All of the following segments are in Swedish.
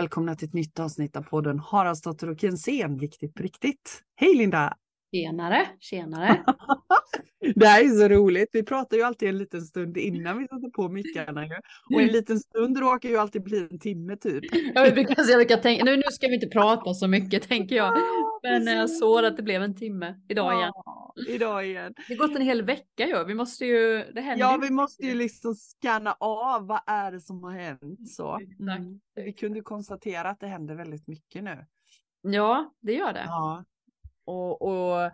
Välkomna till ett nytt avsnitt av podden Haraldsdotter och Jensén, viktigt på riktigt. Hej Linda! Tjenare, tjenare. det här är så roligt. Vi pratar ju alltid en liten stund innan vi sätter på mickarna. Och en liten stund råkar ju alltid bli en timme typ. Jag brukar, jag brukar tänka, nu, nu ska vi inte prata så mycket tänker jag. Men jag såg att det blev en timme idag igen. Ja, idag igen. Det har gått en hel vecka ju. Vi måste ju, det händer Ja, vi måste ju liksom scanna av vad är det som har hänt så. Mm. Vi kunde konstatera att det händer väldigt mycket nu. Ja, det gör det. Ja. Och, och, eh,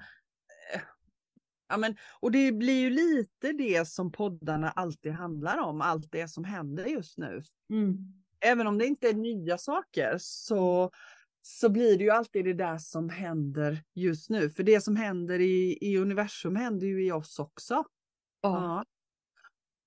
ja, men, och det blir ju lite det som poddarna alltid handlar om, allt det som händer just nu. Mm. Även om det inte är nya saker så, så blir det ju alltid det där som händer just nu. För det som händer i, i universum händer ju i oss också. Ja. Ja.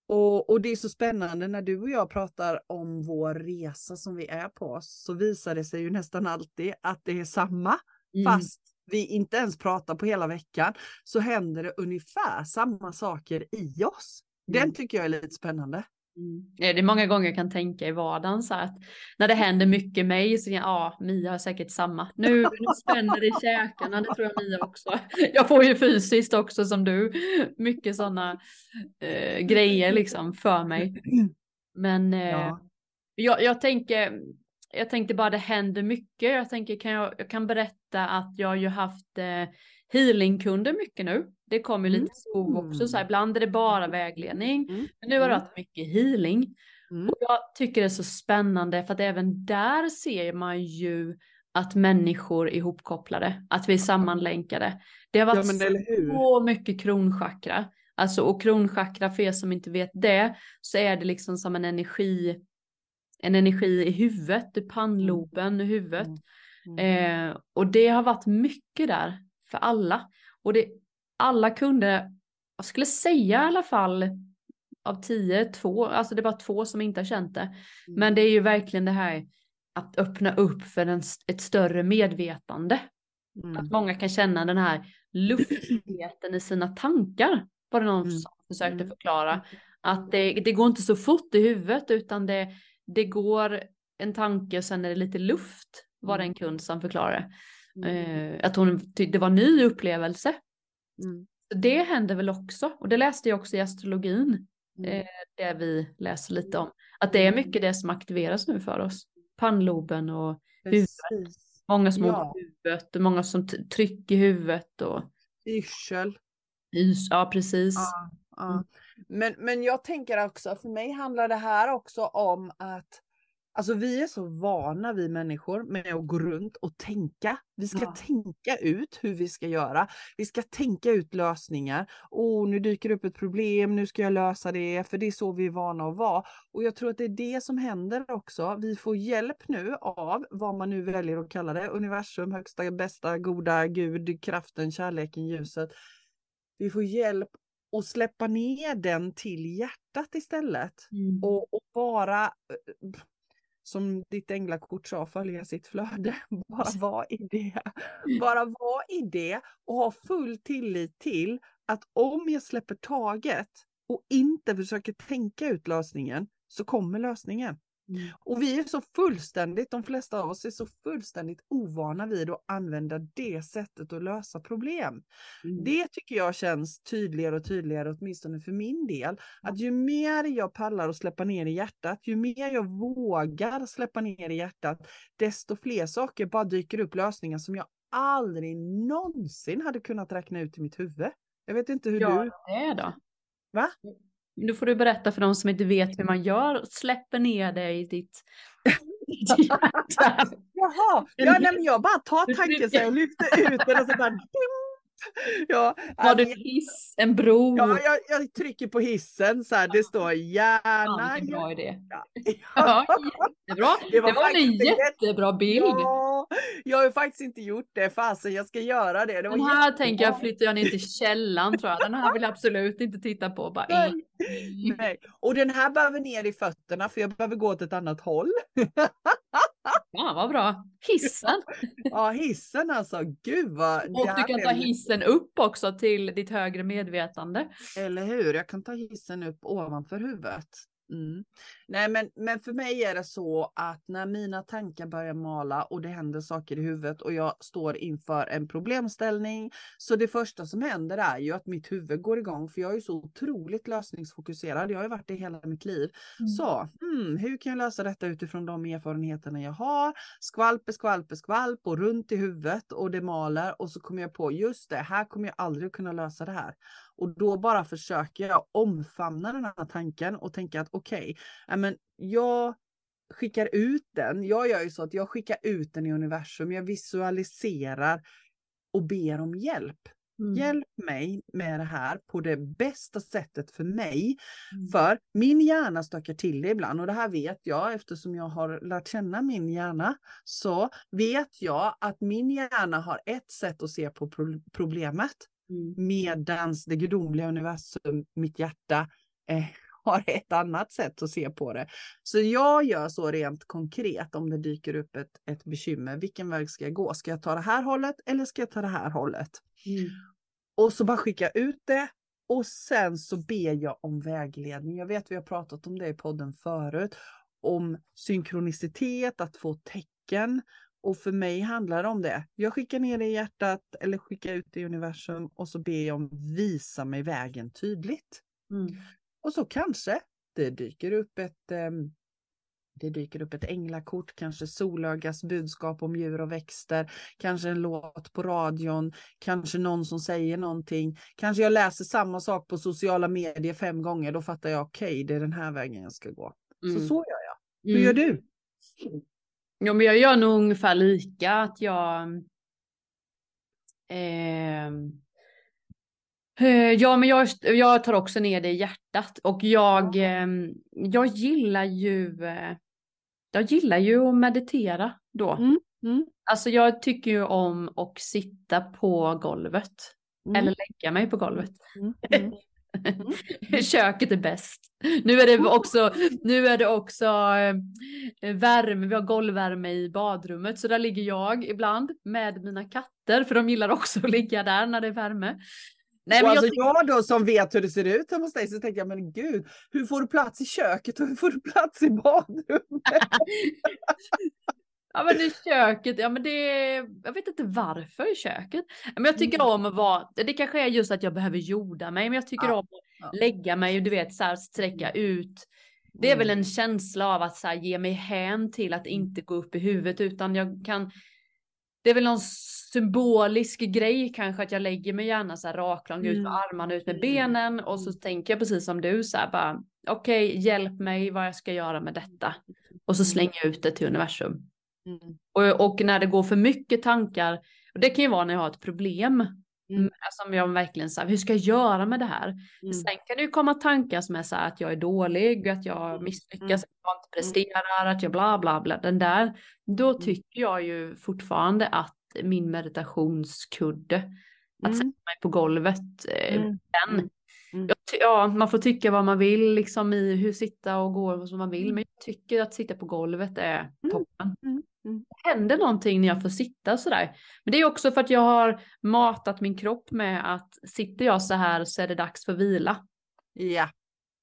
Och, och det är så spännande när du och jag pratar om vår resa som vi är på så visar det sig ju nästan alltid att det är samma. Mm. Fast vi inte ens pratar på hela veckan så händer det ungefär samma saker i oss. Den Mm. tycker jag är lite spännande. Mm. Ja, Det är många gånger jag kan tänka i vardagen så att när det händer mycket mig så ja, Mia har säkert samma. Nu, nu spänner det i käkarna, det tror jag Mia också. Jag får ju fysiskt också som du, mycket sådana eh, grejer liksom för mig. Men eh, Ja. jag, jag tänker, jag tänkte bara det händer mycket. Jag tänker kan jag, jag kan berätta att jag har ju haft eh, healingkunder mycket nu. Det kommer ju lite skog också, så här, ibland är det bara vägledning. Mm. Men nu har det Mm. varit mycket healing. Mm. Och jag tycker det är så spännande för att även där ser man ju att människor är ihopkopplade, att vi är sammanlänkade. Det har Ja varit hur. så mycket kronchakra. Alltså och kronchakra för er som inte vet det så är det liksom som en energi en energi i huvudet, i pannloben i huvudet. Mm. Eh, och det har varit mycket där för alla. Och det, alla kunder, jag skulle säga i alla fall av tio, två, alltså det är bara två som inte har känt det. Mm. Men det är ju verkligen det här att öppna upp för en, ett större medvetande. Mm. Att många kan känna den här luftigheten i sina tankar. Var det någon Mm. som försökte Mm. förklara. Att det, det går inte så fort i huvudet utan det, det går en tanke och sen är det lite luft. Var det en kund som förklarade. Eh, att hon ty- det var en ny upplevelse. Mm. Det händer väl också. Och det läste jag också i astrologin. Mm. Eh, det vi läser lite om. Att det är mycket det som aktiveras nu för oss. Pannloben och huvudet. Precis. många som Ja. huvudet och många som t- tryck i huvudet och Yrsel. ys. Ja, precis. Ja, ja. Men, men jag tänker också, för mig handlar det här också om att Alltså vi är så vana vi människor med att gå runt och tänka. Vi ska Ja. tänka ut hur vi ska göra. Vi ska tänka ut lösningar. Oh, nu dyker upp ett problem, nu ska jag lösa det, för det är så vi är vana att vara. Och jag tror att det är det som händer också. Vi får hjälp nu av vad man nu väljer att kalla det. Universum, högsta, bästa, goda, Gud, kraften, kärleken, ljuset. Vi får hjälp att släppa ner den till hjärtat istället. Mm. Och, och bara, eh, som ditt änglakort sa, följa sitt flöde. Bara vara i det. Bara vara i det och ha full tillit till att om jag släpper taget och inte försöker tänka ut lösningen så kommer lösningen. Mm. Och vi är så fullständigt, de flesta av oss är så fullständigt ovana vid att använda det sättet att lösa problem. Mm. Det tycker jag känns tydligare och tydligare, åtminstone för min del. Att ju mer jag pallar att släppa ner i hjärtat, ju mer jag vågar släppa ner i hjärtat, desto fler saker bara dyker upp lösningar som jag aldrig någonsin hade kunnat räkna ut i mitt huvud. Jag vet inte hur Ja, du... det är då. Va? Nu får du berätta för de som inte vet hur man gör. Släpper ner det i ditt. Jaha, ja, nej, men jag bara tar tanken så jag lyfter ut den och så bara... Ja, du alltså, en hiss, en bro? ja jag, jag trycker på hissen så här, det står gärna... vilken bra idé. Ja. Ja, jättebra. Det Det var var, en jättebra bild. Ja, jag har ju faktiskt inte gjort det. Fasen, jag ska göra det. det var Den här jättebra. tänker jag flyttar jag ner till källan tror jag. Den här vill jag absolut inte titta på. Bara, Nej. Mm. Nej. Och den här behöver ner i fötterna för jag behöver gå åt ett annat håll. Ja, vad bra. Hissen. Ja, hissen alltså. Gud vad... Och du kan ta hissen upp också till ditt högre medvetande. Eller hur? Jag kan ta hissen upp ovanför huvudet. Mm. Nej men, men för mig är det så att när mina tankar börjar mala och det händer saker i huvudet och jag står inför en problemställning. Så det första som händer är ju att mitt huvud går igång för jag är så otroligt lösningsfokuserad. Jag har ju varit det hela mitt liv. Mm. Så hmm, hur kan jag lösa detta utifrån de erfarenheterna jag har? Skvalpe, skvalpe, skvalp och runt i huvudet och det maler och så kommer jag på just det, här kommer jag aldrig kunna lösa det här. Och då bara försöker jag omfamna den här tanken och tänka att okej, okay, jag skickar ut den. Jag gör ju så att jag skickar ut den i universum. Jag visualiserar och ber om hjälp. Mm. Hjälp mig med det här på det bästa sättet för mig. Mm. För min hjärna stökar till det ibland och det här vet jag eftersom jag har lärt känna min hjärna. Så vet jag att min hjärna har ett sätt att se på problemet Mm. Medans det gudomliga universum, mitt hjärta, eh, har ett annat sätt att se på det. Så jag gör så rent konkret om det dyker upp ett, ett bekymmer. Vilken väg ska jag gå? Ska jag ta det här hållet eller ska jag ta det här hållet? Mm. Och så bara skicka ut det och sen så ber jag om vägledning. Jag vet vi har pratat om det i podden förut. Om synkronicitet, att få tecken och för mig handlar det om det. Jag skickar ner det i hjärtat eller skickar ut det i universum och så ber jag om visa mig vägen tydligt. Mm. Och så kanske det dyker upp ett um, det dyker upp ett änglakort, kanske solögas budskap om djur och växter, kanske en låt på radion, kanske någon som säger någonting. Kanske jag läser samma sak på sociala medier fem gånger, då fattar jag okej, okay, det är den här vägen jag ska gå. Mm. Så så gör jag. Hur mm. gör du? Jo, men jag gör nog ungefär lika att jag. Eh, ja, men jag, jag tar också ner det i hjärtat och jag, eh, jag gillar ju. Eh, jag gillar ju att meditera då. Mm, mm. Alltså jag tycker ju om att sitta på golvet. Mm. Eller lägga mig på golvet. Mm, mm. Mm. Köket är bäst. Nu är det mm. också, nu är det också eh, värme, vi har golvvärme i badrummet så där ligger jag ibland med mina katter för de gillar också att ligga där när det är värme. Nej, men alltså jag, jag då som vet hur det ser ut hemma hos dig så tänker jag men gud, hur får du plats i köket och hur får du plats i badrummet? Ja men i köket, ja men det, jag vet inte varför i köket. Men jag tycker mm. om att vara, det kanske är just att jag behöver jorda mig, men jag tycker ja. om att ja. lägga mig och du vet så här sträcka mm. ut. Det är mm. väl en känsla av att så här, ge mig hän till att mm. inte gå upp i huvudet utan jag kan, det är väl någon symbolisk grej kanske att jag lägger mig gärna så här raklång ut med armarna, ut med benen och så tänker jag precis som du så här bara okej, okay, hjälp mig vad jag ska göra med detta. Och så slänger jag ut det till universum. Mm. Och, och, när det går för mycket tankar, och det kan ju vara när jag har ett problem, mm. som jag verkligen säger, hur ska jag göra med det här? Mm. Sen kan det ju komma tankar som är så här att jag är dålig, att jag mm. misslyckas, mm. att jag inte presterar, att jag bla bla bla, den där. Då mm. tycker jag ju fortfarande att min meditationskudde, att sätta mig på golvet, eh, den, Mm. Ja, man får tycka vad man vill liksom i hur sitta och gå som man vill. Men jag tycker att sitta på golvet är toppen. Mm. Mm. Det händer någonting när jag får sitta sådär. Men det är också för att jag har matat min kropp med att sitter jag så här så är det dags för vila. Ja.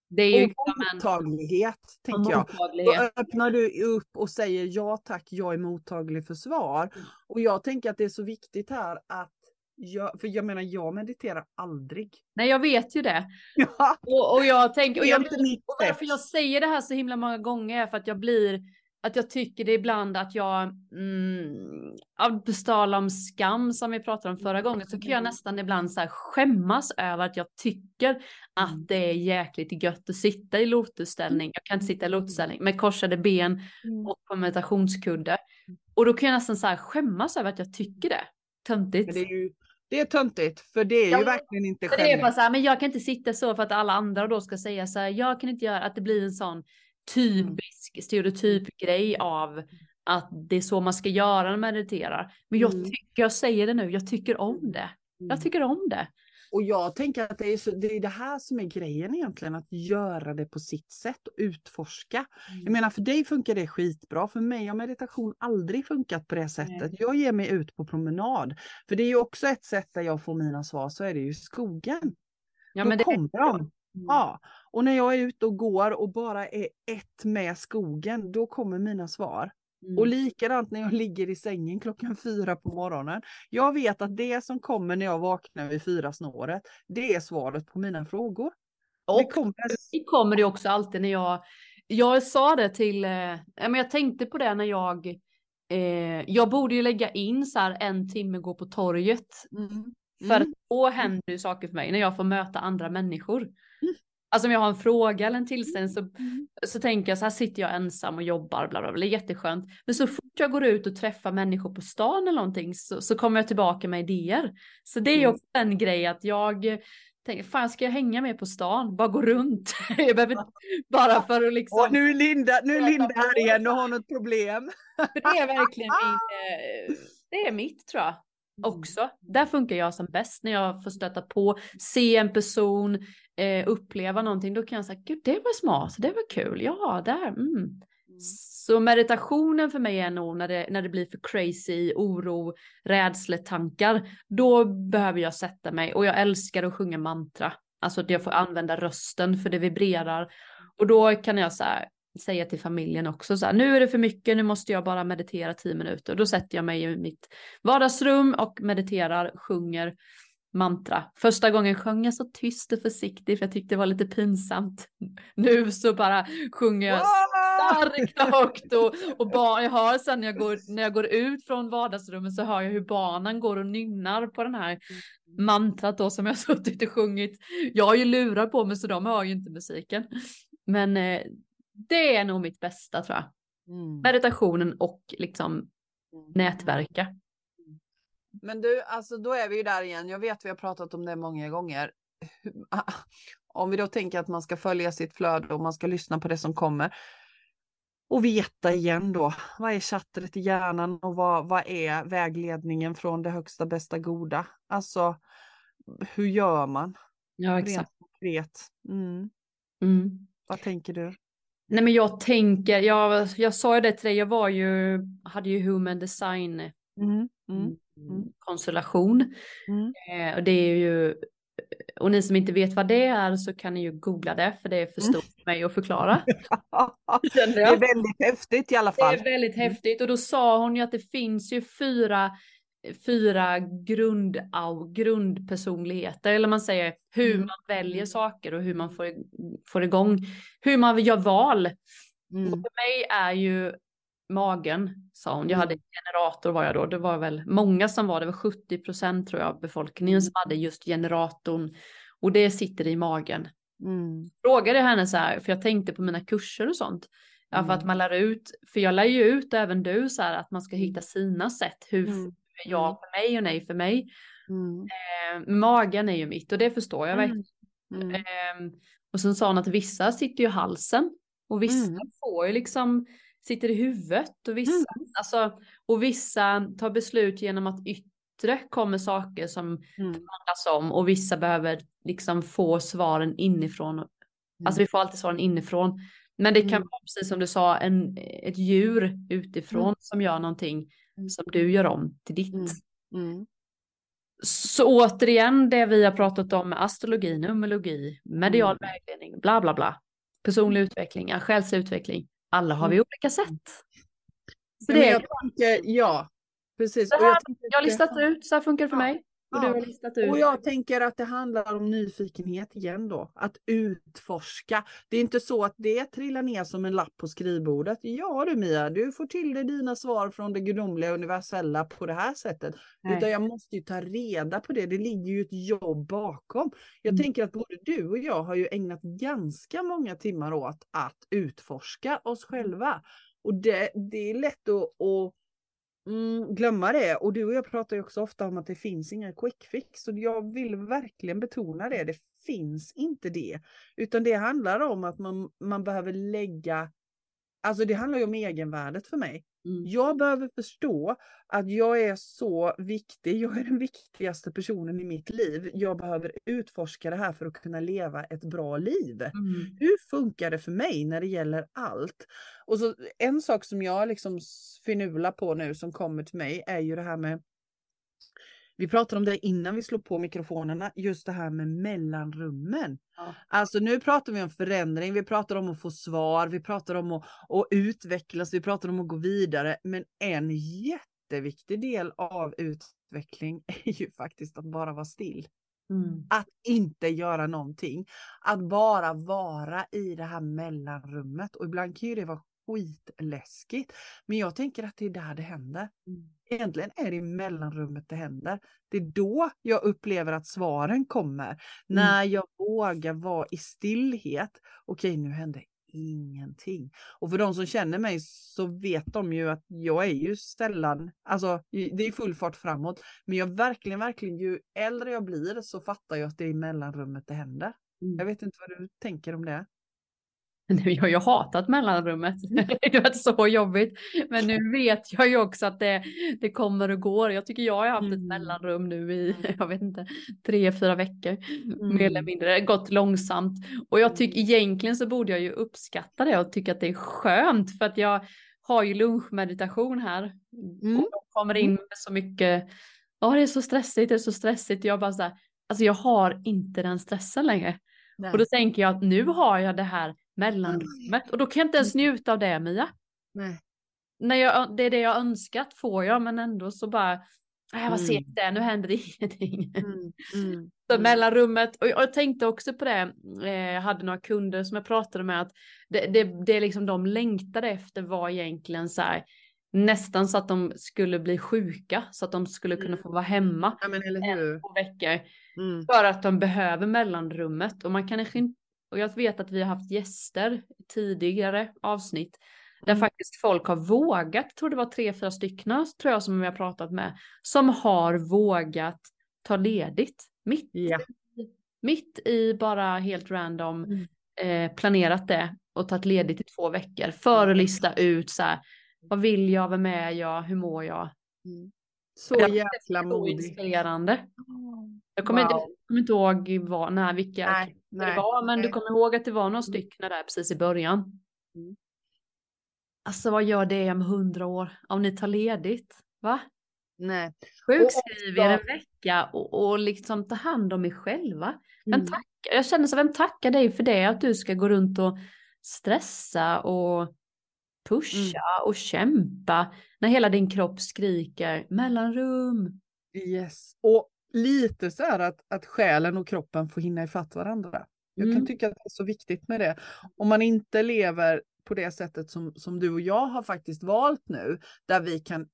Det är ju och liksom mottaglighet, en... tänker jag. Då öppnar du upp och säger ja tack, jag är mottaglig för svar. Mm. Och jag tänker att det är så viktigt här att jag, för jag menar, jag mediterar aldrig. Nej, jag vet ju det. Ja. Och, och jag tänker, och, jag, och varför jag säger det här så himla många gånger är för att jag blir att jag tycker det ibland att jag, mm, av bestala om skam som vi pratade om förra gången, så kan jag mm. nästan ibland så här skämmas över att jag tycker att mm. det är jäkligt gött att sitta i lotusställning. Jag kan inte sitta i lotusställning med korsade ben mm. och på meditationskudde. Och då kan jag nästan så här skämmas över att jag tycker det. Töntigt. Det är ju det är töntigt, för det är ja, ju verkligen inte skämmigt. Det är bara så här, men jag kan inte sitta så för att alla andra då ska säga så här, jag kan inte göra att det blir en sån typisk stereotyp grej av att det är så man ska göra när man mediterar. Men jag mm. tycker, jag säger det nu, jag tycker om det. Jag mm. tycker om det. Och jag tänker att det är, så, det är det här som är grejen egentligen, att göra det på sitt sätt och utforska. Mm. Jag menar för dig funkar det skitbra, för mig har meditation aldrig funkat på det sättet. Nej. Jag ger mig ut på promenad. För det är ju också ett sätt där jag får mina svar, så är det ju skogen. Ja, Då men det kommer de. Mm. Ja, Och när jag är ute och går och bara är ett med skogen, då kommer mina svar. Mm. Och likadant när jag ligger i sängen klockan fyra på morgonen. Jag vet att det som kommer när jag vaknar vid fyra snåret, det är svaret på mina frågor. Och det kommer, det kommer det också alltid när jag, jag sa det till, eh, men jag tänkte på det när jag, eh, jag borde ju lägga in så här en timme gå på torget. Mm. För mm. då händer ju saker för mig när jag får möta andra människor. Mm. Alltså om jag har en fråga eller en tillställning så, mm. så tänker jag så här sitter jag ensam och jobbar, bla bla bla, det är jätteskönt. Men så fort jag går ut och träffar människor på stan eller någonting så, så kommer jag tillbaka med idéer. Så det är ju mm. också en grej att jag tänker, fan ska jag hänga med på stan? Bara gå runt. jag behöver, bara för att liksom. Och nu är Linda, nu är Linda här igen och har något problem. För det är verkligen min, eh, det är mitt tror jag. Mm. Också. Där funkar jag som bäst när jag får stöta på, se en person, eh, uppleva någonting. Då kan jag säga, gud det var smart, det var kul, ja där. Mm. Mm. Så meditationen för mig är nog när det, när det blir för crazy, oro, rädsletankar. Då behöver jag sätta mig och jag älskar att sjunga mantra. Alltså att jag får använda rösten för det vibrerar. Och då kan jag så här, säga till familjen också så här, nu är det för mycket, nu måste jag bara meditera tio minuter. Då sätter jag mig i mitt vardagsrum och mediterar, sjunger mantra. Första gången sjöng jag så tyst och försiktigt för jag tyckte det var lite pinsamt. Nu så bara sjunger jag starkt och högt och, och barn, jag hör sen när jag, går, när jag går ut från vardagsrummet så hör jag hur barnen går och nynnar på den här mantrat då som jag suttit och sjungit. Jag har ju lurar på mig så de hör ju inte musiken. Men eh, det är nog mitt bästa tror jag. Mm. Meditationen och liksom mm. nätverka. Men du, alltså då är vi ju där igen. Jag vet vi har pratat om det många gånger. Om vi då tänker att man ska följa sitt flöde och man ska lyssna på det som kommer. Och veta igen då, vad är chattret i hjärnan och vad, vad är vägledningen från det högsta bästa goda? Alltså, hur gör man? Ja, exakt. Rent mm. Mm. Vad tänker du? Nej men jag tänker, jag, jag sa ju det till dig, jag var ju, hade ju human design mm. Mm. Mm. Mm. konstellation. Mm. Eh, och det är ju, och ni som inte vet vad det är så kan ni ju googla det för det är för stort för mig att förklara. det är väldigt häftigt i alla fall. Det är väldigt häftigt och då sa hon ju att det finns ju fyra fyra grund, grundpersonligheter, eller man säger hur mm. man väljer saker och hur man får, får igång, hur man gör val. Mm. Och för mig är ju magen, sa hon. Jag hade mm. generator var jag då, det var väl många som var, det var 70 procent tror jag av befolkningen som hade just generatorn och det sitter i magen. Mm. Frågade henne så här, för jag tänkte på mina kurser och sånt. Ja, för att man lär ut, för jag lär ju ut även du så här att man ska hitta sina sätt. Hur mm ja mm. för mig och nej för mig. Mm. Eh, magen är ju mitt och det förstår jag verkligen. Mm. Eh, och sen sa hon att vissa sitter ju i halsen och vissa mm. får ju liksom sitter i huvudet och vissa, mm. alltså, och vissa tar beslut genom att yttre kommer saker som mm. handlas om och vissa behöver liksom få svaren inifrån. Mm. Alltså vi får alltid svaren inifrån. Men det kan mm. vara precis som du sa, en, ett djur utifrån mm. som gör någonting Mm. som du gör om till ditt. Så återigen det vi har pratat om med astrologi, numerologi, medial vägledning, bla bla bla. Personlig utveckling, själsutveckling. Alla har vi mm. olika sätt. Så det är... jag tänker, ja, precis. Här, jag, jag har listat ut, så här funkar det för mig. Och, ja. och jag tänker att det handlar om nyfikenhet igen då, att utforska. Det är inte så att det trillar ner som en lapp på skrivbordet. Ja du Mia, du får till dig dina svar från det gudomliga universella på det här sättet. Nej. Utan jag måste ju ta reda på det, det ligger ju ett jobb bakom. Jag mm. tänker att både du och jag har ju ägnat ganska många timmar åt att utforska oss själva. Och det, det är lätt att, att Mm, glömma det. Och du och jag pratar ju också ofta om att det finns inga quick fix. Och jag vill verkligen betona det. Det finns inte det. Utan det handlar om att man, man behöver lägga... Alltså det handlar ju om egenvärdet för mig. Mm. Jag behöver förstå att jag är så viktig, jag är den viktigaste personen i mitt liv. Jag behöver utforska det här för att kunna leva ett bra liv. Mm. Hur funkar det för mig när det gäller allt? Och så en sak som jag liksom finular på nu som kommer till mig är ju det här med vi pratade om det innan vi slog på mikrofonerna, just det här med mellanrummen. Ja. Alltså nu pratar vi om förändring, vi pratar om att få svar, vi pratar om att, att utvecklas, vi pratar om att gå vidare. Men en jätteviktig del av utveckling är ju faktiskt att bara vara still. Mm. Att inte göra någonting. Att bara vara i det här mellanrummet. Och ibland kan ju det vara skitläskigt. Men jag tänker att det är där det händer. Mm. Egentligen är det i mellanrummet det händer. Det är då jag upplever att svaren kommer. När jag vågar vara i stillhet. Okej, nu händer ingenting. Och för de som känner mig så vet de ju att jag är ju sällan, alltså det är full fart framåt. Men jag verkligen, verkligen, ju äldre jag blir så fattar jag att det är i mellanrummet det händer. Mm. Jag vet inte vad du tänker om det. Jag har ju hatat mellanrummet. Det har varit så jobbigt. Men nu vet jag ju också att det, det kommer och går. Jag tycker jag har haft ett Mm. mellanrum nu i, jag vet inte, tre, fyra veckor. Mm. Mer eller mindre. Det har gått långsamt. Och jag tycker egentligen så borde jag ju uppskatta det och tycka att det är skönt. För att jag har ju lunchmeditation här. Mm. Och de kommer in med så mycket, ja det är så stressigt, det är så stressigt. Jag bara så här, alltså jag har inte den stressen längre. Nej. Och då tänker jag att nu har jag det här mellanrummet och då kan jag inte ens njuta av det Mia. Nej. När jag, det är det jag önskat får jag men ändå så bara, äh, vad segt det är, nu händer det ingenting. Mm. Mm. Så Mm. mellanrummet, och jag tänkte också på det, eh, jag hade några kunder som jag pratade med att det, det, det är liksom de längtade efter var egentligen så här, nästan så att de skulle bli sjuka så att de skulle kunna Mm. få vara hemma Ja men eller en, hur. två veckor. Mm. För att de behöver mellanrummet och man kanske inte, och jag vet att vi har haft gäster i tidigare avsnitt där Mm. faktiskt folk har vågat, jag tror det var tre, fyra stycken tror jag som vi har pratat med, som har vågat ta ledigt mitt, Ja. mitt i bara helt random Mm. eh, planerat det och tagit ledigt i två veckor för att lista ut så här, vad vill jag, vem är jag, hur mår jag? Mm. Så jäkla Det är så modig. inspirerande. Jag kommer, inte, Wow. jag kommer inte ihåg vad, när, vilka Nej, det nej. var, men du kommer ihåg att det var några stycken där precis i början. Mm. Alltså vad gör det om hundra år? Om ni tar ledigt? Va? Nej. Sjukskriv er en vecka och, och liksom ta hand om er själva. Vem Mm. tackar? Jag känner så, vem tackar dig för det? Att du ska gå runt och stressa och pusha Mm. och kämpa när hela din kropp skriker mellanrum. Yes. Och lite så här att, att själen och kroppen får hinna ifatt varandra. Jag Mm. kan tycka att det är så viktigt med det. Om man inte lever på det sättet som, som du och jag har faktiskt valt nu, där vi kan,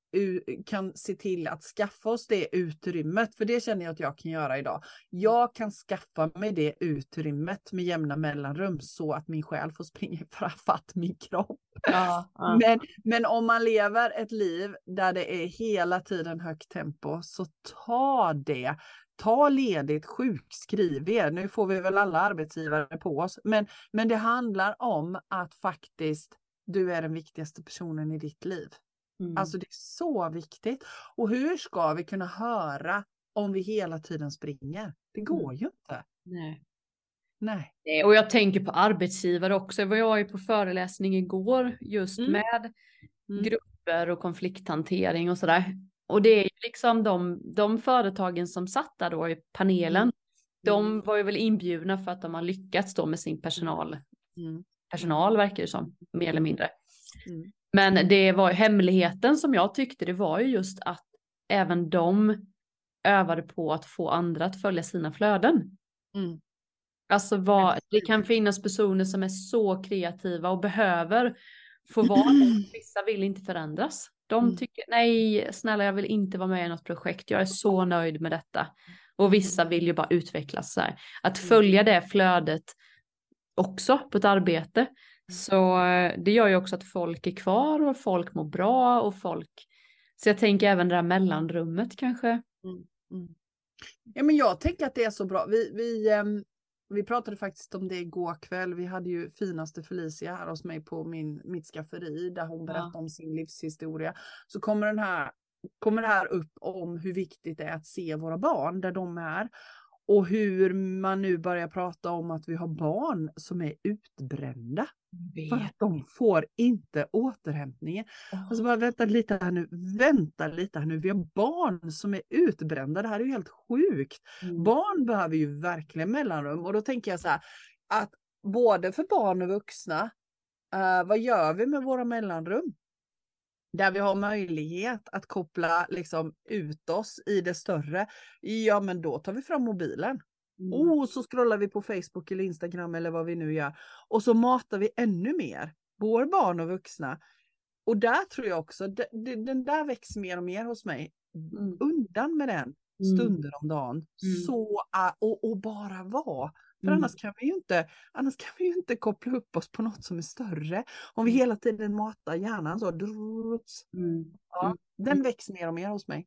kan se till att skaffa oss det utrymmet, för det känner jag att jag kan göra idag. Jag kan skaffa mig det utrymmet med jämna mellanrum så att min själ får springa ifatt min kropp. Ja, ja. Men, men om man lever ett liv där det är hela tiden högt tempo, så ta det. Ta ledigt, sjukskriv er. Nu får vi väl alla arbetsgivare på oss. Men, men det handlar om att faktiskt du är den viktigaste personen i ditt liv. Mm. Alltså det är så viktigt. Och hur ska vi kunna höra om vi hela tiden springer? Det går ju inte. Nej. Nej. Nej, Och jag tänker på arbetsgivare också. Jag var ju på föreläsning igår just Mm. med Mm. grupper och konflikthantering och sådär. Och det är ju liksom de, de företagen som satt där då i panelen. Mm. De var ju väl inbjudna för att de har lyckats då med sin personal. Mm. Personal verkar det som, mer eller mindre. Mm. Men det var hemligheten som jag tyckte det var ju just att även de övade på att få andra att följa sina flöden. Mm. Alltså vad, det kan finnas personer som är så kreativa och behöver få vara det. Vissa vill inte förändras. De Mm. tycker nej, snälla jag vill inte vara med i något projekt. Jag är så nöjd med detta. Och vissa vill ju bara utvecklas så här. Att Mm. följa det flödet också på ett arbete. Mm. Så eh, det gör ju också att folk är kvar och folk mår bra och folk. Så jag tänker även det där mellanrummet kanske. Mm. Ja, men jag tänker att det är så bra. Vi, vi, ehm, vi pratade faktiskt om det igår kväll. Vi hade ju finaste Felicia här hos mig på min, mitt skafferi där hon berättade om sin livshistoria. Så kommer, den här, kommer det här upp om hur viktigt det är att se våra barn där de är. Och hur man nu börjar prata om att vi har barn som är utbrända. För att de får inte återhämtningen. Oh. Alltså bara vänta lite här nu, vänta lite här nu. Vi har barn som är utbrända. Det här är ju helt sjukt. Mm. Barn behöver ju verkligen mellanrum och då tänker jag så här att både för barn och vuxna, eh, vad gör vi med våra mellanrum? Där vi har möjlighet att koppla liksom ut oss i det större. Ja, men då tar vi fram mobilen. Mm. Oh, så scrollar vi på Facebook eller Instagram eller vad vi nu gör. Och så matar vi ännu mer, vår barn och vuxna. Och där tror jag också, de- de- den där växer mer och mer hos mig. Mm. Undan med den Mm. stunder om dagen. Mm. Så, och, och bara vara. För Mm. annars kan vi ju inte, annars kan vi inte koppla upp oss på något som är större. Om vi Mm. hela tiden matar hjärnan så. Mm. Ja. Den växer mer och mer hos mig.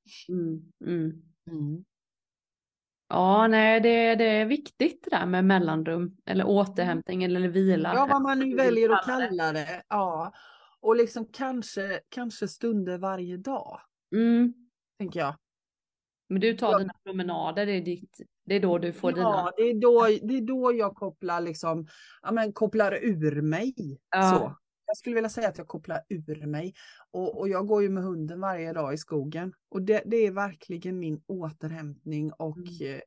Ja, nej, det, det är viktigt det där med mellanrum eller återhämtning eller vila. Ja, vad man nu väljer att kalla det. Ja. Och liksom kanske, kanske stunder varje dag, Mm. tänker jag. Men du tar Ja. dina promenader, det är, ditt, det är då du får dina. Ja, det är, då, det är då jag kopplar, liksom, ja, men kopplar ur mig. Ja. Så. Jag skulle vilja säga att jag kopplar ur mig. Och, och jag går ju med hunden varje dag i skogen. Och det, det är verkligen min återhämtning och Mm. eh,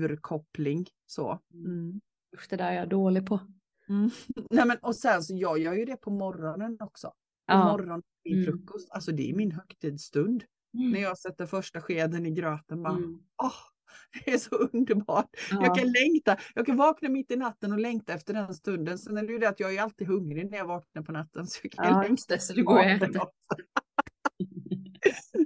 urkoppling. Så. Mm. Usch, det där är jag dålig på. Mm. Nej, men, och sen så jag gör ju det på morgonen också. På Ja. morgonen min Mm. frukost. Alltså det är min högtidsstund. När jag sätter första skeden i gröten. Bara, Mm. åh, det är så underbart. Ja. Jag kan längta. Jag kan vakna mitt i natten och längta efter den stunden. Sen är det ju det att jag är alltid hungrig när jag vaknar på natten. Så jag kan Ja, längta det, efter du går.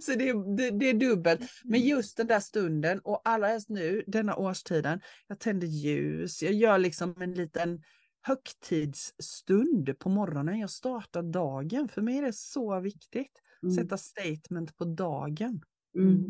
Så det, är- det, det är dubbelt. Men just den där stunden och allra helst nu, denna årstiden. Jag tänder ljus, jag gör liksom en liten högtidsstund på morgonen. Jag startar dagen. För mig är det så viktigt. Mm. Sätta statement på dagen. Mm.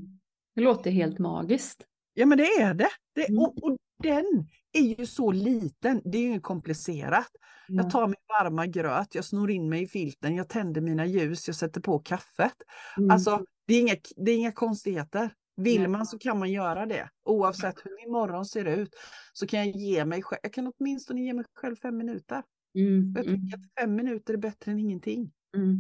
Det låter helt magiskt. Ja men det är det. det Mm. och, och den är ju så liten. Det är ju inget komplicerat. Jag tar min varma gröt, jag snor in mig i filten, jag tänder mina ljus, jag sätter på kaffet. Mm. Alltså det är inga, det är inga konstigheter. Vill man så kan man göra det. Oavsett hur min morgon ser ut så kan jag ge mig själv, jag kan åtminstone ge mig själv fem minuter. Mm. Jag Mm. tycker att fem minuter är bättre än ingenting. Mm.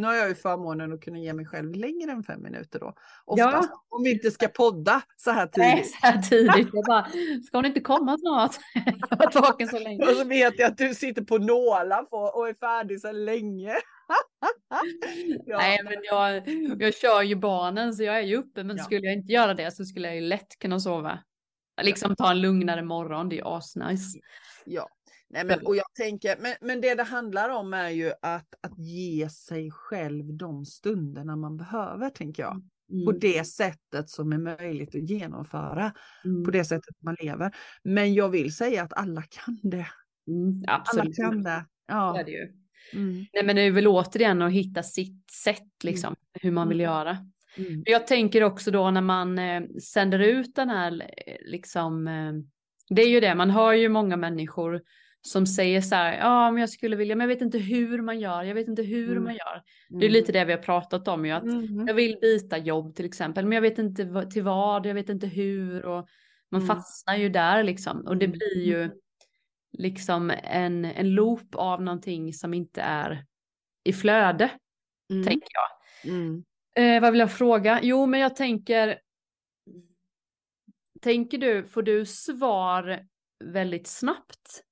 Nu har jag ju förmånen att kunna ge mig själv längre än fem minuter då. Ja. Oftast, om vi inte ska podda så här Nej, tidigt. så här tidigt. Jag bara, ska hon inte komma snart? Jag har varit vaken så länge. Och så vet jag att du sitter på nålar och är färdig så länge. ja. Nej, men jag, jag kör ju barnen så jag är ju uppe. Men Ja. skulle jag inte göra det så skulle jag ju lätt kunna sova. Liksom ta en lugnare morgon, det är ju asnice. ja. Nej, men, och jag tänker, men, men det det handlar om är ju att, att ge sig själv de stunderna man behöver, tänker jag. Mm. På det sättet som är möjligt att genomföra, Mm. på det sättet man lever. Men jag vill säga att alla kan det. Mm. Alla Absolut. kan det. Det är Ja. det ju. Mm. Nej, men det är väl återigen att hitta sitt sätt, liksom, hur man vill Mm. göra. Mm. Jag tänker också då när man eh, sänder ut den här, eh, liksom, eh, det är ju det, man hör ju många människor som säger så här, ja men jag skulle vilja, men jag vet inte hur man gör, jag vet inte hur Mm. man gör. Det är lite det vi har pratat om ju, att Mm. jag vill byta jobb till exempel, men jag vet inte till vad, jag vet inte hur och man Mm. fastnar ju där liksom och det Mm. blir ju liksom en, en loop av någonting som inte är i flöde, Mm. tänker jag. Mm. Eh, vad vill jag fråga? Jo, men jag tänker. Tänker du, får du svar väldigt snabbt?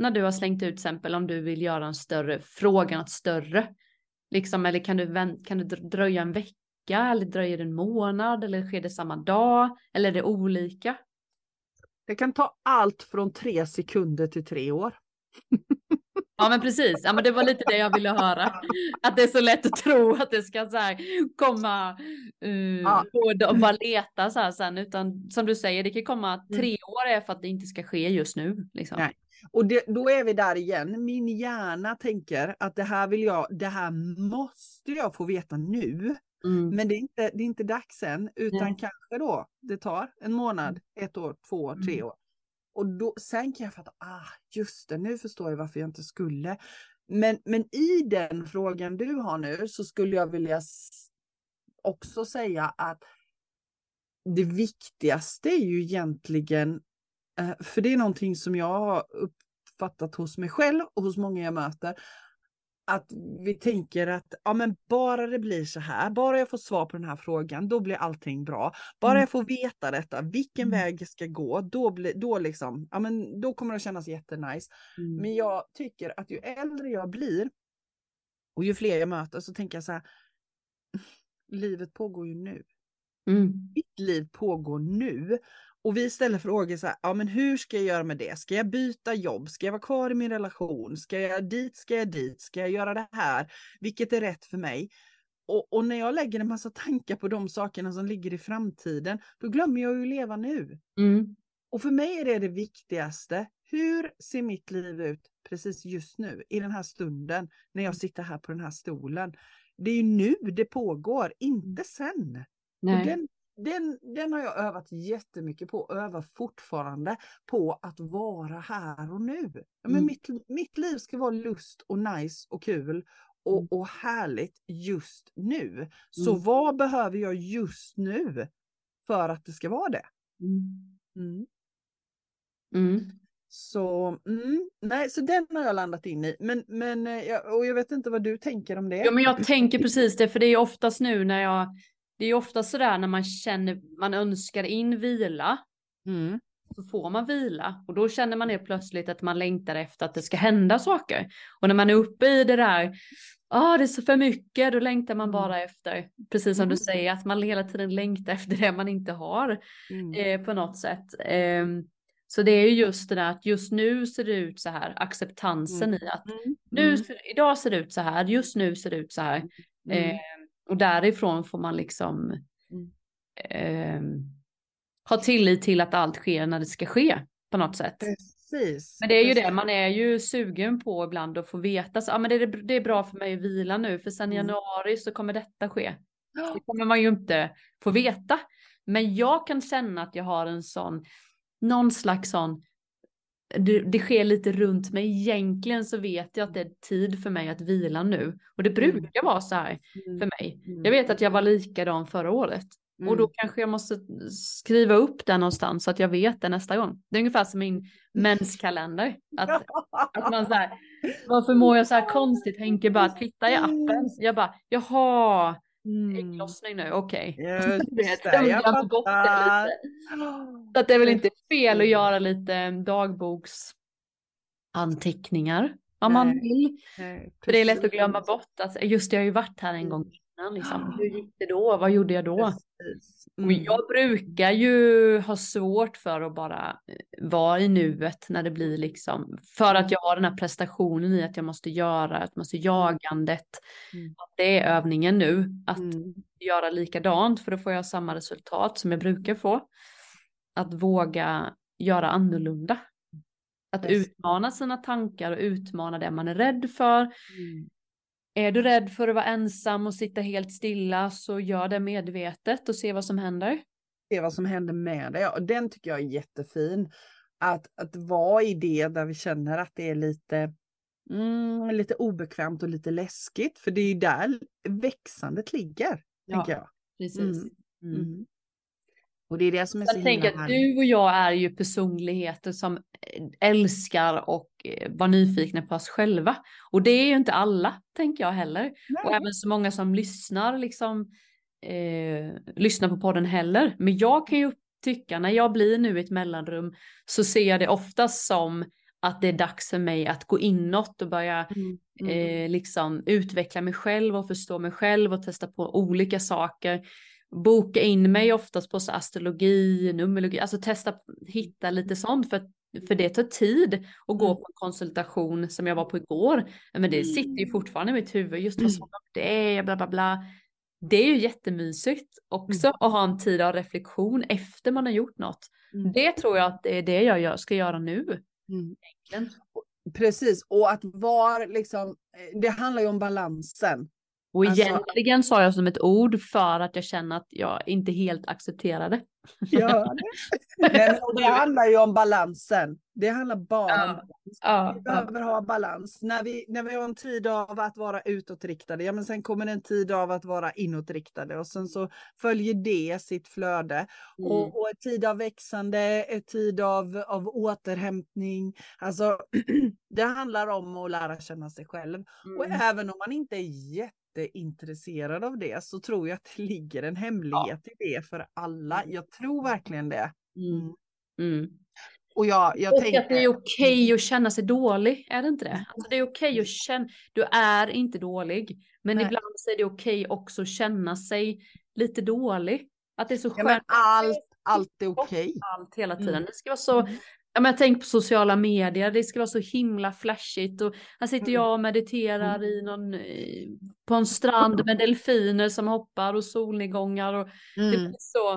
När du har slängt ut till exempel om du vill göra en större fråga, något större. Liksom, eller kan du, vänt, kan du dröja en vecka eller dröjer det en månad eller sker det samma dag? Eller är det olika? Det kan ta allt från tre sekunder till tre år. Ja men precis, ja, men det var lite det jag ville höra. Att det är så lätt att tro att det ska så här, komma uh, Ja. och, bara leta så här sen. Utan som du säger, det kan komma tre år är för att det inte ska ske just nu. Liksom. Nej. Och det, då är vi där igen. Min hjärna tänker att det här vill jag, det här måste jag få veta nu. Mm. Men det är inte, det är inte dags än, utan Nej. kanske då det tar en månad, ett år, två år, tre Mm. år. Och då, sen kan jag fatta, ah, just det, nu förstår jag varför jag inte skulle. Men, men i den frågan du har nu så skulle jag vilja också säga att det viktigaste är ju egentligen, eh, för det är någonting som jag har uppfattat hos mig själv och hos många jag möter, att vi tänker att ja, men bara det blir så här, bara jag får svar på den här frågan, då blir allting bra. Bara Mm. jag får veta detta, vilken Mm. väg ska gå, då, blir, då, liksom, ja, men då kommer det kännas jättenice. Mm. Men jag tycker att ju äldre jag blir och ju fler jag möter så tänker jag så här, livet pågår ju nu. Mm. Mitt liv pågår nu. Och vi ställer frågor så här, ja men hur ska jag göra med det? Ska jag byta jobb? Ska jag vara kvar i min relation? Ska jag dit? Ska jag dit? Ska jag göra det här? Vilket är rätt för mig? Och, och när jag lägger en massa tankar på de sakerna som ligger i framtiden, då glömmer jag ju leva nu. Mm. Och för mig är det det viktigaste. Hur ser mitt liv ut precis just nu, i den här stunden, när jag sitter här på den här stolen? Det är ju nu det pågår, inte sen. Och Nej. den, den, den har jag övat jättemycket på, och övar fortfarande på att vara här och nu. Men Mm. mitt, mitt liv ska vara lust och nice och kul Mm. och, och härligt just nu. Så Mm. vad behöver jag just nu för att det ska vara det? Mm. Mm. Så, mm, nej, så den har jag landat in i. Men, men, eh, jag- och jag vet inte vad du tänker om det. Ja men jag tänker precis det, för det är oftast nu när jag, det är oftast sådär när man känner, man önskar in vila, Mm. så får man vila och då känner man helt plötsligt att man längtar efter att det ska hända saker. Och när man är uppe i det där, ah det är så för mycket, då längtar man bara efter, precis som du Mm. säger, att man hela tiden längtar efter det man inte har Mm. eh, på något sätt. Ehm, så det är ju just det där att just nu ser det ut så här, acceptansen i att Mm. nu, Mm. idag ser det ut så här, just nu ser det ut så här. Mm. Eh, och därifrån får man liksom Mm. eh, ha tillit till att allt sker när det ska ske på något sätt. Precis. Men det är ju precis. det, man är ju sugen på ibland att få veta, så, ah, men det, är, det är bra för mig att vila nu, för sen Mm. januari så kommer detta ske. Det kommer man ju inte få veta. Men jag kan känna att jag har en sån, någon slags sån, det, det sker lite runt mig. Egentligen så vet jag att det är tid för mig att vila nu. Och det Mm. brukar vara så här Mm. för mig. Mm. Jag vet att jag var likadan förra året. Och då kanske jag måste skriva upp det någonstans så att jag vet det nästa gång. Det är ungefär som min menskalender. Att, att man så här, varför mår jag så här konstigt? Tänker bara, titta i appen. Jag bara, jaha. Ägglossning nu, okej. Just vet, det, jag fattar. Så att det är väl inte fel att göra lite dagboksanteckningar om man vill. Nej, För det är lätt att glömma bort att just det, jag har ju varit här en gång innan liksom. Hur gick det då? Vad gjorde jag då? Mm. Jag brukar ju ha svårt för att bara eh, vara i nuet när det blir liksom, för att jag har den här prestationen i att jag måste göra, att måste jagandet, Mm. att det är övningen nu, att Mm. göra likadant för då får jag samma resultat som jag brukar få. Att våga göra annorlunda. Att utmana sina tankar och utmana det man är rädd för. Mm. Är du rädd för att vara ensam och sitta helt stilla så gör det medvetet och se vad som händer. Se vad som händer med det. Och den tycker jag är jättefin. Att, att vara i det där vi känner att det är lite, mm, lite obekvämt och lite läskigt. För det är ju där växandet ligger, tänker jag. precis. Mm. Mm. Och det är det som är så Jag tänker att du och jag är ju personligheter som eh, älskar och eh, var nyfikna på oss själva. Och det är ju inte alla, tänker jag heller. Och Nej. även så många som lyssnar, liksom, eh, lyssnar på podden heller. Men jag kan ju tycka, när jag blir nu i ett mellanrum, så ser jag det oftast som att det är dags för mig att gå inåt och börja Mm. Mm. eh, liksom utveckla mig själv och förstå mig själv och testa på olika saker. Boka in mig oftast på så astrologi, numerologi, alltså testa, hitta lite sånt för, för det tar tid att gå Mm. på en konsultation som jag var på igår. Men det sitter ju fortfarande i mitt huvud, just vad Mm. sa de om det, bla bla bla. Det är ju jättemysigt också Mm. att ha en tid av reflektion efter man har gjort något. Mm. Det tror jag att det är det jag gör, ska göra nu. Mm. Precis, och att vara liksom, eh, det handlar ju om balansen. Och Alltså- egentligen sa jag som ett ord för att jag känner att jag inte helt det? Nej, men det handlar ju om balansen. Det handlar bara Ja. om balans. Ja, Vi ja. behöver ha balans. När vi, när vi har en tid av att vara utåtriktade, ja men sen kommer det en tid av att vara inåtriktade och sen så följer det sitt flöde. Mm. Och, och en tid av växande, en tid av, av återhämtning. Alltså det handlar om att lära känna sig själv. Och Mm. även om man inte är jätteintresserad av det så tror jag att det ligger en hemlighet i det för alla. Jag tror verkligen det. Mm. Mm. Och jag, jag Och tänker... att det är okej att känna sig dålig, är det inte det? Alltså det är okej att känna, du är inte dålig, men Nej. ibland så är det okej också att känna sig lite dålig. Att det är så Ja, skönt men allt, allt är okej. allt hela tiden. Mm. Det ska vara så, Mm. Ja, men jag tänker på sociala medier, det ska vara så himla flashigt och här sitter Mm. jag och mediterar i någon, eh, på en strand med delfiner som hoppar och solnedgångar och det Mm. blir så.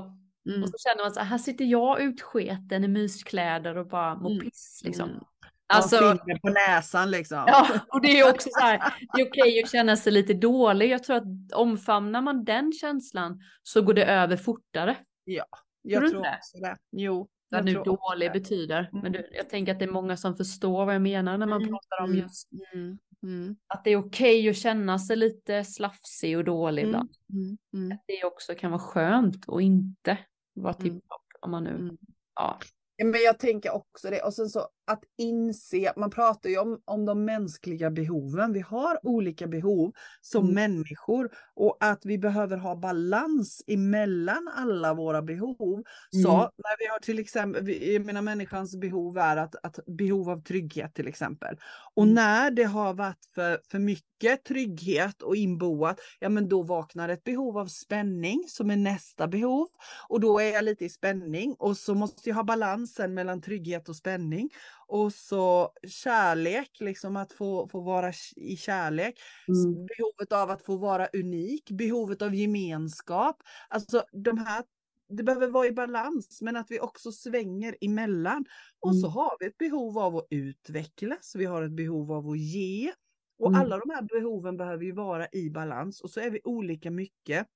Mm. Och så känner man så här, här sitter jag utsketen i myskläder och bara mår Mm. piss liksom. Mm. Alltså, finger på näsan liksom. ja, och det är också så här, det är okej att känna sig lite dålig. Jag tror att omfamnar man den känslan så går det över fortare. jag du tror inte? också det. Jo. Vad jag nu dålig det. betyder. Men Mm. du, jag tänker att det är många som förstår vad jag menar när man Mm, pratar om mm, just Mm. Mm. att det är okej att känna sig lite slafsig och dålig Mm. ibland. Mm. Mm. Det också kan vara skönt och inte vara Mm. tipptopp om man nu, Mm. ja. Ja, Men jag tänker också det. Och sen så att inse, man pratar ju om, om de mänskliga behoven. Vi har olika behov som Mm. människor och att vi behöver ha balans emellan alla våra behov. Så Mm. när vi har till exempel, jag menar människans behov är att, att behov av trygghet till exempel. Och Mm. när det har varit för, för mycket trygghet och inboat, ja men då vaknar ett behov av spänning som är nästa behov. Och då är jag lite i spänning och så måste jag ha balansen mellan trygghet och spänning. Och så kärlek, liksom att få, få vara i kärlek. Mm. Behovet av att få vara unik, behovet av gemenskap. Alltså de här, det behöver vara i balans men att vi också svänger emellan. Och så Mm. har vi ett behov av att utvecklas, vi har ett behov av att ge. Och Mm. alla de här behoven behöver ju vara i balans och så är vi olika mycket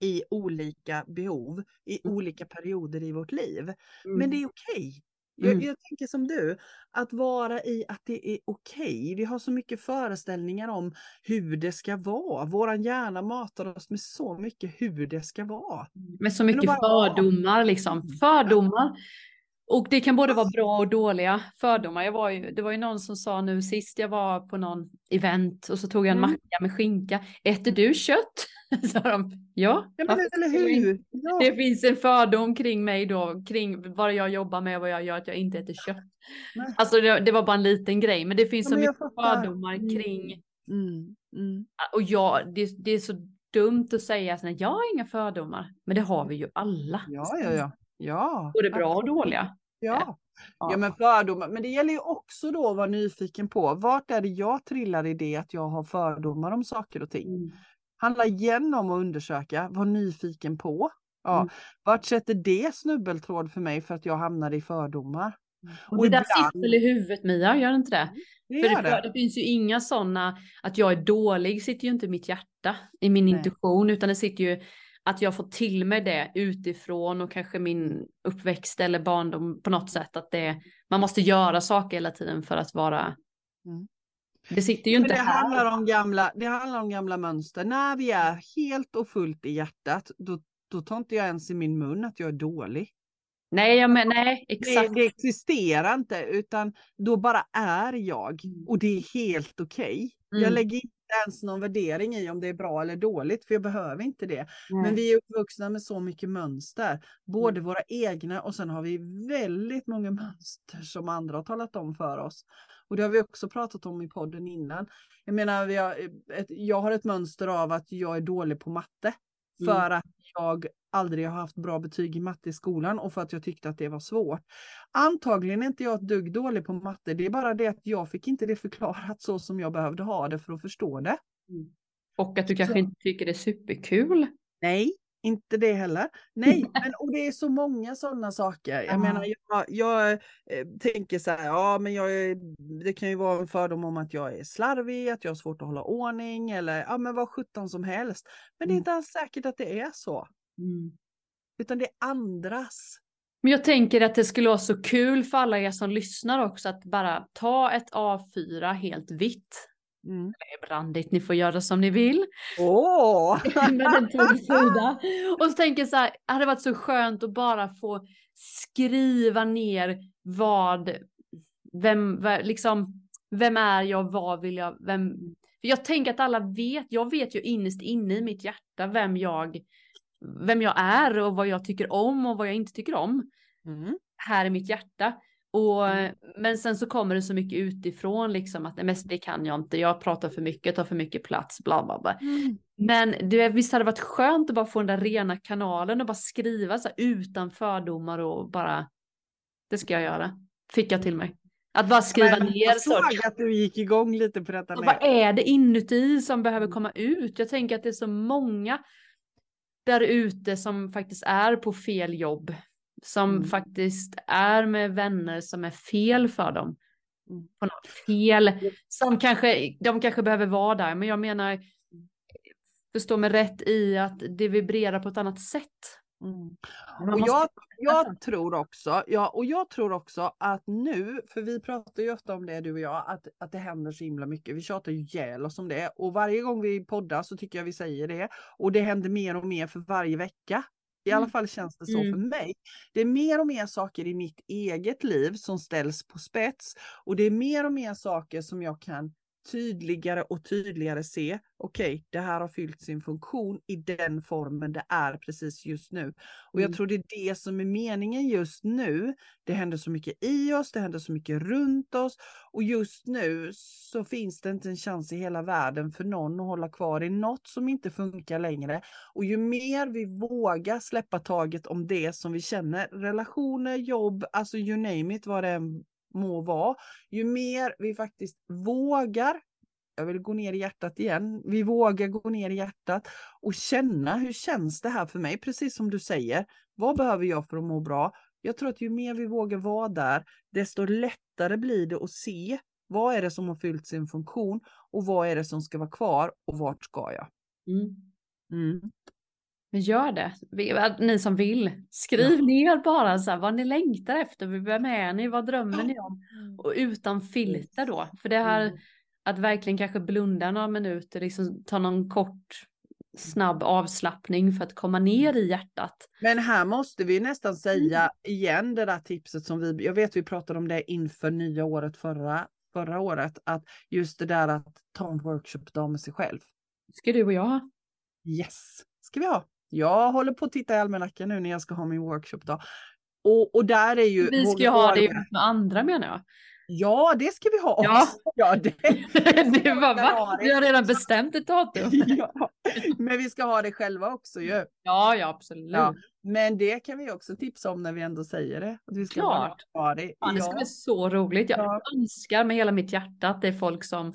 i olika behov i Mm. olika perioder i vårt liv. Mm. Men det är okej. Jag, Mm. jag tänker som du, att vara i att det är okej. Vi har så mycket föreställningar om hur det ska vara. Våran hjärna matar oss med så mycket hur det ska vara. Med så mycket bara fördomar liksom. Mm. Fördomar. Och det kan både vara bra och dåliga fördomar. Jag var ju, det var ju någon som sa nu sist jag var på någon event och så tog jag en Mm. macka med skinka. Äter du kött? Sa de. Ja. Ja, men eller hur? Ja. Det finns en fördom kring mig då, kring vad jag jobbar med och vad jag gör, att jag inte äter kött. Nej. Alltså det, det var bara en liten grej, men det finns Ja, så mycket fattar. fördomar Mm. kring, Mm, mm. och jag, det, det är så dumt att säga att jag har inga fördomar, men det har vi ju alla. Ja, ja, ja. ja. Både bra och dåliga. Ja. Ja men fördomar, men det gäller ju också då att vara nyfiken på vart är det jag trillar i det att jag har fördomar om saker och ting. Mm. Handlar igen om att undersöka, vara nyfiken på. Ja, Mm. Vart sätter det snubbeltråd för mig för att jag hamnar i fördomar? Och, Och det där sitter väl i huvudet Mia, gör det inte det? Det För det, det. det finns ju inga sådana, att jag är dålig sitter ju inte i mitt hjärta, i min Nej. intuition, utan det sitter ju att jag får till mig det utifrån och kanske min uppväxt eller barndom på något sätt att det, man måste göra saker hela tiden för att vara, Mm. Det sitter ju Men inte det, här. handlar om gamla, det handlar om gamla mönster. När vi är helt och fullt i hjärtat, då, då tar inte jag ens i min mun att jag är dålig. Nej, jag men, nej, Det, exakt. det existerar inte, utan då bara är jag. Mm. Och det är helt okej. Jag Mm. lägger inte ens någon värdering i om det är bra eller dåligt, för jag behöver inte det. Men Nej. vi är uppvuxna med så mycket mönster, både våra egna och sen har vi väldigt många mönster som andra har talat om för oss. Och det har vi också pratat om i podden innan. Jag menar, vi har ett, jag har ett mönster av att jag är dålig på matte. Mm. För att jag aldrig har haft bra betyg i matte i skolan och för att jag tyckte att det var svårt. Antagligen är inte jag ett dugg dålig på matte, det är bara det att jag fick inte det förklarat så som jag behövde ha det för att förstå det. Och att du kanske Så- inte tycker det är superkul. Nej, inte det heller. Nej, men och det är så många sådana saker. Jag Ja. menar, jag, jag eh, tänker så här, ja men jag är, det kan ju vara en fördom om att jag är slarvig, att jag har svårt att hålla ordning eller ja men vad sjutton som helst. Men det är Mm. inte alls säkert att det är så. Mm. utan det är andras. Men jag tänker att det skulle vara så kul för alla er som lyssnar också att bara ta ett A4 helt vitt. Mm. Det är brandigt, ni får göra som ni vill. Åh! Med en tom sida. Och så tänker jag så här, det hade varit så skönt att bara få skriva ner vad, vem, liksom, vem är jag, vad vill jag, vem, för jag tänker att alla vet, jag vet ju innerst inne i mitt hjärta vem jag, vem jag är och vad jag tycker om och vad jag inte tycker om Mm. här i mitt hjärta. Och, Mm. Men sen så kommer det så mycket utifrån liksom att men det kan jag inte, jag pratar för mycket, tar för mycket plats, bla bla bla. Men det, visst hade det varit skönt att bara få den där rena kanalen och bara skriva så här, utan fördomar och bara, det ska jag göra. Fick jag till mig. Att bara skriva Men ner jag så. såg att du gick igång lite på detta vad är det inuti som behöver komma ut? Jag tänker att det är så många där ute som faktiskt är på fel jobb. Som Mm. faktiskt är med vänner som är fel för dem. Mm. På något fel. Som kanske, de kanske behöver vara där. Men jag menar, förstå mig rätt i att det vibrerar på ett annat sätt. Mm. Och jag, jag tror också, ja, och jag tror också att nu, för vi pratar ju ofta om det du och jag, att, att det händer så himla mycket. Vi tjatar ju ihjäl oss om det och varje gång vi poddar så tycker jag vi säger det. Och det händer mer och mer för varje vecka. I alla Mm. fall känns det så Mm. för mig. Det är mer och mer saker i mitt eget liv som ställs på spets och det är mer och mer saker som jag kan tydligare och tydligare se. Okej, det här har fyllt sin funktion i den formen det är precis just nu. Och jag Mm. tror det är det som är meningen just nu. Det händer så mycket i oss, det händer så mycket runt oss och just nu så finns det inte en chans i hela världen för någon att hålla kvar i något som inte funkar längre. Och ju mer vi vågar släppa taget om det som vi känner, relationer, jobb, alltså you name it, vad det än må vara, ju mer vi faktiskt vågar jag vill gå ner i hjärtat igen. Vi vågar gå ner i hjärtat och känna hur känns det här för mig? Precis som du säger. Vad behöver jag för att må bra? Jag tror att ju mer vi vågar vara där, desto lättare blir det att se vad är det som har fyllt sin funktion och vad är det som ska vara kvar och vart ska jag? Mm. Mm. Men gör det. Ni som vill. Skriv ner bara så här, vad ni längtar efter. Vem är ni? Vad drömmer ni om? Och utan filter då. För det här Mm. att verkligen kanske blunda några minuter, liksom ta någon kort snabb avslappning för att komma ner i hjärtat. Men här måste vi nästan Mm. säga igen det där tipset som vi, jag vet vi pratade om det inför nya året förra, förra året, att just det där att ta en workshop-dag med sig själv. Ska du och jag ha? Yes, ska vi ha. Jag håller på att titta i almanackan nu när jag ska ha min workshop-dag. Och, och där är ju... Vi ska ju ha det med andra menar jag. Ja, det ska vi ha Ja. också. Ja, det. det var, va? Vi har redan bestämt ett datum. ja. Men vi ska ha det själva också ju. Ja, ja absolut. Ja. Men det kan vi också tipsa om när vi ändå säger det. Att vi ska Klart. ha det. Fan, det ska Ja. bli så roligt. Jag Ja. önskar med hela mitt hjärta att det är folk som.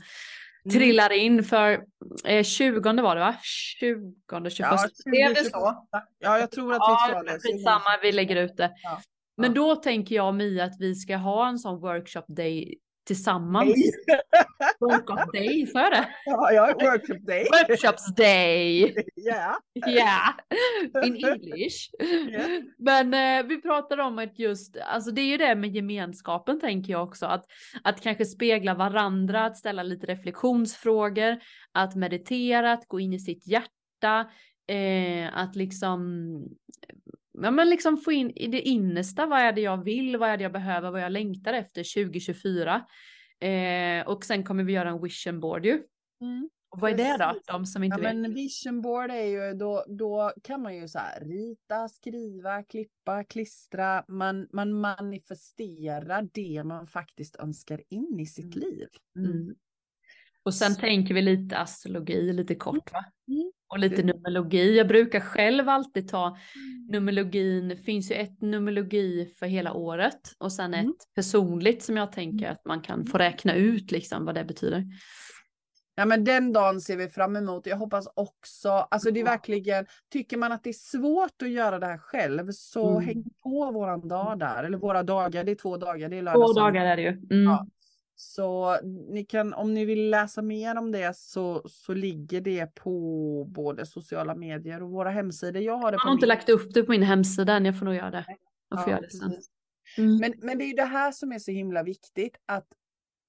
Trillar in för eh, 20 var det va? 20, 21. Ja, Blev det 20, så? Ja, jag tror att Ja, vi sa det. skitsamma, vi lägger ut det. Ja. Men Ja. då tänker jag och Mia att vi ska ha en sån workshop day tillsammans. Workshop day, sa jag det? Ja, är workshop day. Workshops day! Ja. Ja, in English. Ja. Men eh, vi pratar om att just, alltså det är ju det med gemenskapen tänker jag också, att, att kanske spegla varandra, att ställa lite reflektionsfrågor, att meditera, att gå in i sitt hjärta, eh, att liksom, ja men liksom få in i det innersta, vad är det jag vill, vad är det jag behöver, vad jag längtar efter 2024. Eh, och sen kommer vi göra en vision board ju. Mm. Och vad är det då? De som Ja, inte vet. men vision board är ju då, då kan man ju så här rita, skriva, klippa, klistra. Man, man manifesterar det man faktiskt önskar in i sitt Mm. liv. Mm. Och sen Så- tänker vi lite astrologi, lite kort va? Mm. Och lite numerologi. Jag brukar själv alltid ta numerologin. Det finns ju ett numerologi för hela året och sen Mm. ett personligt som jag tänker att man kan få räkna ut liksom vad det betyder. Ja men den dagen ser vi fram emot. Jag hoppas också, alltså det är verkligen, tycker man att det är svårt att göra det här själv så Mm. häng på våran dag där, eller våra dagar, det är två dagar, det är lördag Två dagar är det ju. Mm. Ja. Så ni kan, om ni vill läsa mer om det så, så ligger det på både sociala medier och våra hemsidor. Jag har det Jag har inte min- lagt upp det på min hemsida än, jag får nog göra det. Jag får Ja, göra det sen. Mm. Men, men det är ju det här som är så himla viktigt, att,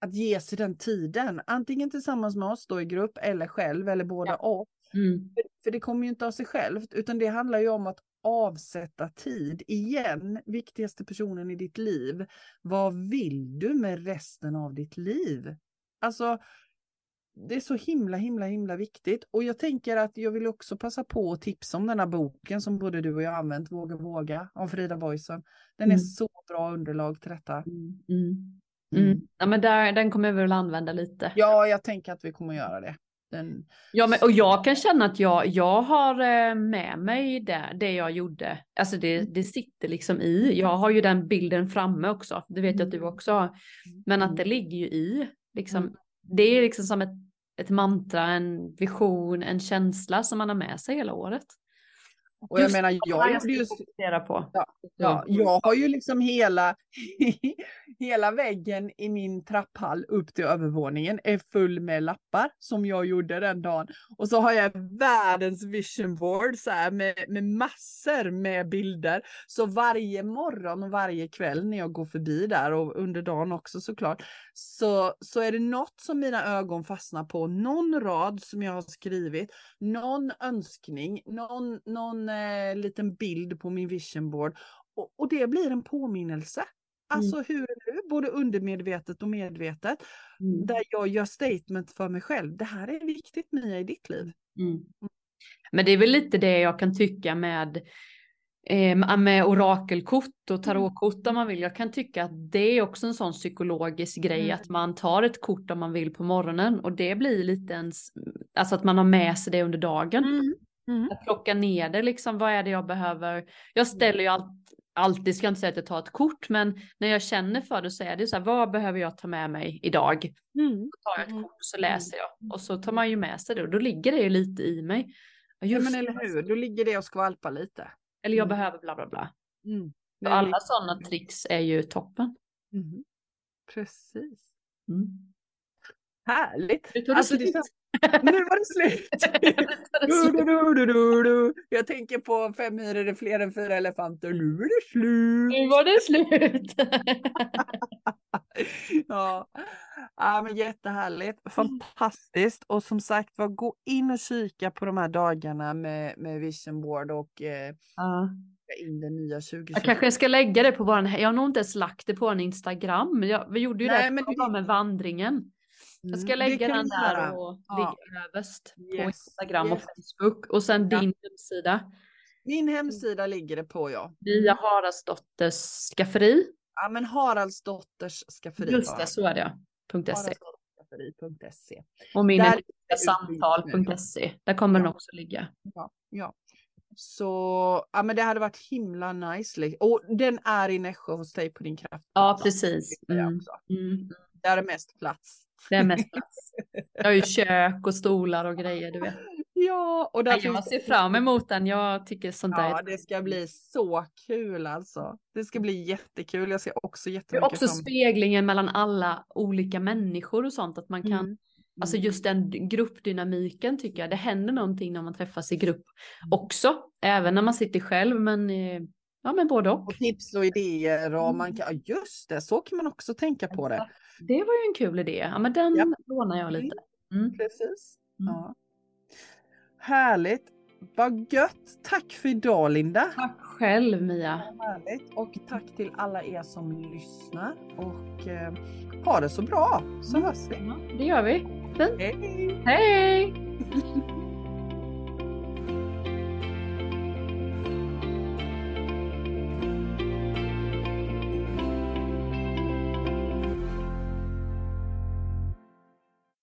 att ge sig den tiden. Antingen tillsammans med oss då i grupp eller själv eller båda och. Mm. För, för det kommer ju inte av sig självt, utan det handlar ju om att avsätta tid. Igen, viktigaste personen i ditt liv. Vad vill du med resten av ditt liv? Alltså, det är så himla, himla, himla viktigt. Och jag tänker att jag vill också passa på att tipsa om den här boken som både du och jag använt, Våga våga, av Frida Boisen. Den är Mm. så bra underlag till detta. Mm. Mm. Mm. Ja, men där, den kommer jag väl använda lite. Ja, jag tänker att vi kommer göra det. Den... Ja, men, och jag kan känna att jag, jag har eh, med mig det, det jag gjorde. Alltså det, det sitter liksom i. Jag har ju den bilden framme också. Det vet jag att du också har. Men att det ligger ju i. Liksom, Mm. Det är liksom som ett, ett mantra, en vision, en känsla som man har med sig hela året. Och jag Just menar, jag gjorde ju... på. Ja, jag har ju liksom hela, hela väggen i min trapphall upp till övervåningen är full med lappar som jag gjorde den dagen. Och så har jag världens vision board så här med, med massor med bilder. Så varje morgon och varje kväll när jag går förbi där och under dagen också såklart. Så, så är det något som mina ögon fastnar på, någon rad som jag har skrivit, någon önskning, någon, någon eh, liten bild på min vision board. Och, och det blir en påminnelse. Alltså hur nu, både undermedvetet och medvetet, Mm. där jag gör statement för mig själv. Det här är viktigt Mia i ditt liv. Mm. Men det är väl lite det jag kan tycka med, eh, med orakelkort och tarotkort om man vill. Jag kan tycka att det är också en sån psykologisk grej Mm. att man tar ett kort om man vill på morgonen och det blir lite ens, alltså att man har med sig det under dagen. Mm. Att plocka ner det liksom, vad är det jag behöver? Jag ställer ju allt, alltid, ska jag inte säga att jag tar ett kort, men när jag känner för det så är det så här, vad behöver jag ta med mig idag? Mm. Då tar jag ett Mm. kort och så läser jag och så tar man ju med sig det och då ligger det ju lite i mig. Ja, Ja, Just men eller hur, då ligger det och skvalpar lite. Eller jag Mm. behöver bla bla bla. Mm. Det alla sådana tricks är ju toppen. Mhm. Precis. Mm. Härligt. Nu tog det Alltså, det Nu var det slut. Du, du, du, du, du. Jag tänker på fem myror är fler än fyra elefanter. Nu är det slut. Nu var det slut. Ja. ja, men jättehärligt. Fantastiskt. Och som sagt var, gå in och kika på de här dagarna med, med Vision Board och eh, Ja. in det nya 2020. Jag kanske ska lägga det på våran, jag har nog inte ens lagt det på en Instagram. Jag, vi gjorde ju Nej, det men men det- med vandringen. Jag ska Mm, lägga den där göra. och Ja. ligga överst på Yes, Instagram och yes. Facebook. Och sen Ja. din hemsida. Min hemsida ligger det på ja. Mia Haraldsdotters skafferi. Ja men Haraldsdotters skafferi. Just det, så är det ja. .se. Haraldsdotterskafferi.se. Och min samtal.se. Där kommer den Ja. också ligga. Ja, ja. Så ja, men det hade varit himla nice. Och den är i Nässjö hos dig på din kraft. Ja, precis. Mm. Mm. Där är mest plats. Det är mest plats. Jag har ju kök och stolar och grejer, du vet. Ja, och där jag ser fram emot den. Jag tycker sånt där Ja, det ska bli så kul alltså. Det ska bli jättekul. Jag ser också Det är jättemycket också fram speglingen mellan alla olika människor och sånt. Att man kan, Mm. alltså Mm. just den gruppdynamiken tycker jag. Det händer någonting när man träffas i grupp också. Även när man sitter själv, men eh, ja, men både och. Och tips och idéer och Mm. man kan, ja just det, så kan man också tänka på det. Det var ju en kul idé. Ja, men den Ja. lånar jag lite. Mm. Precis. Mm. Ja. Härligt. Vad gött. Tack för idag Linda. Tack själv Mia. Härligt. Och tack till alla er som lyssnar. Och eh, ha det så bra så hörs vi. Det gör vi. Hej! Hej!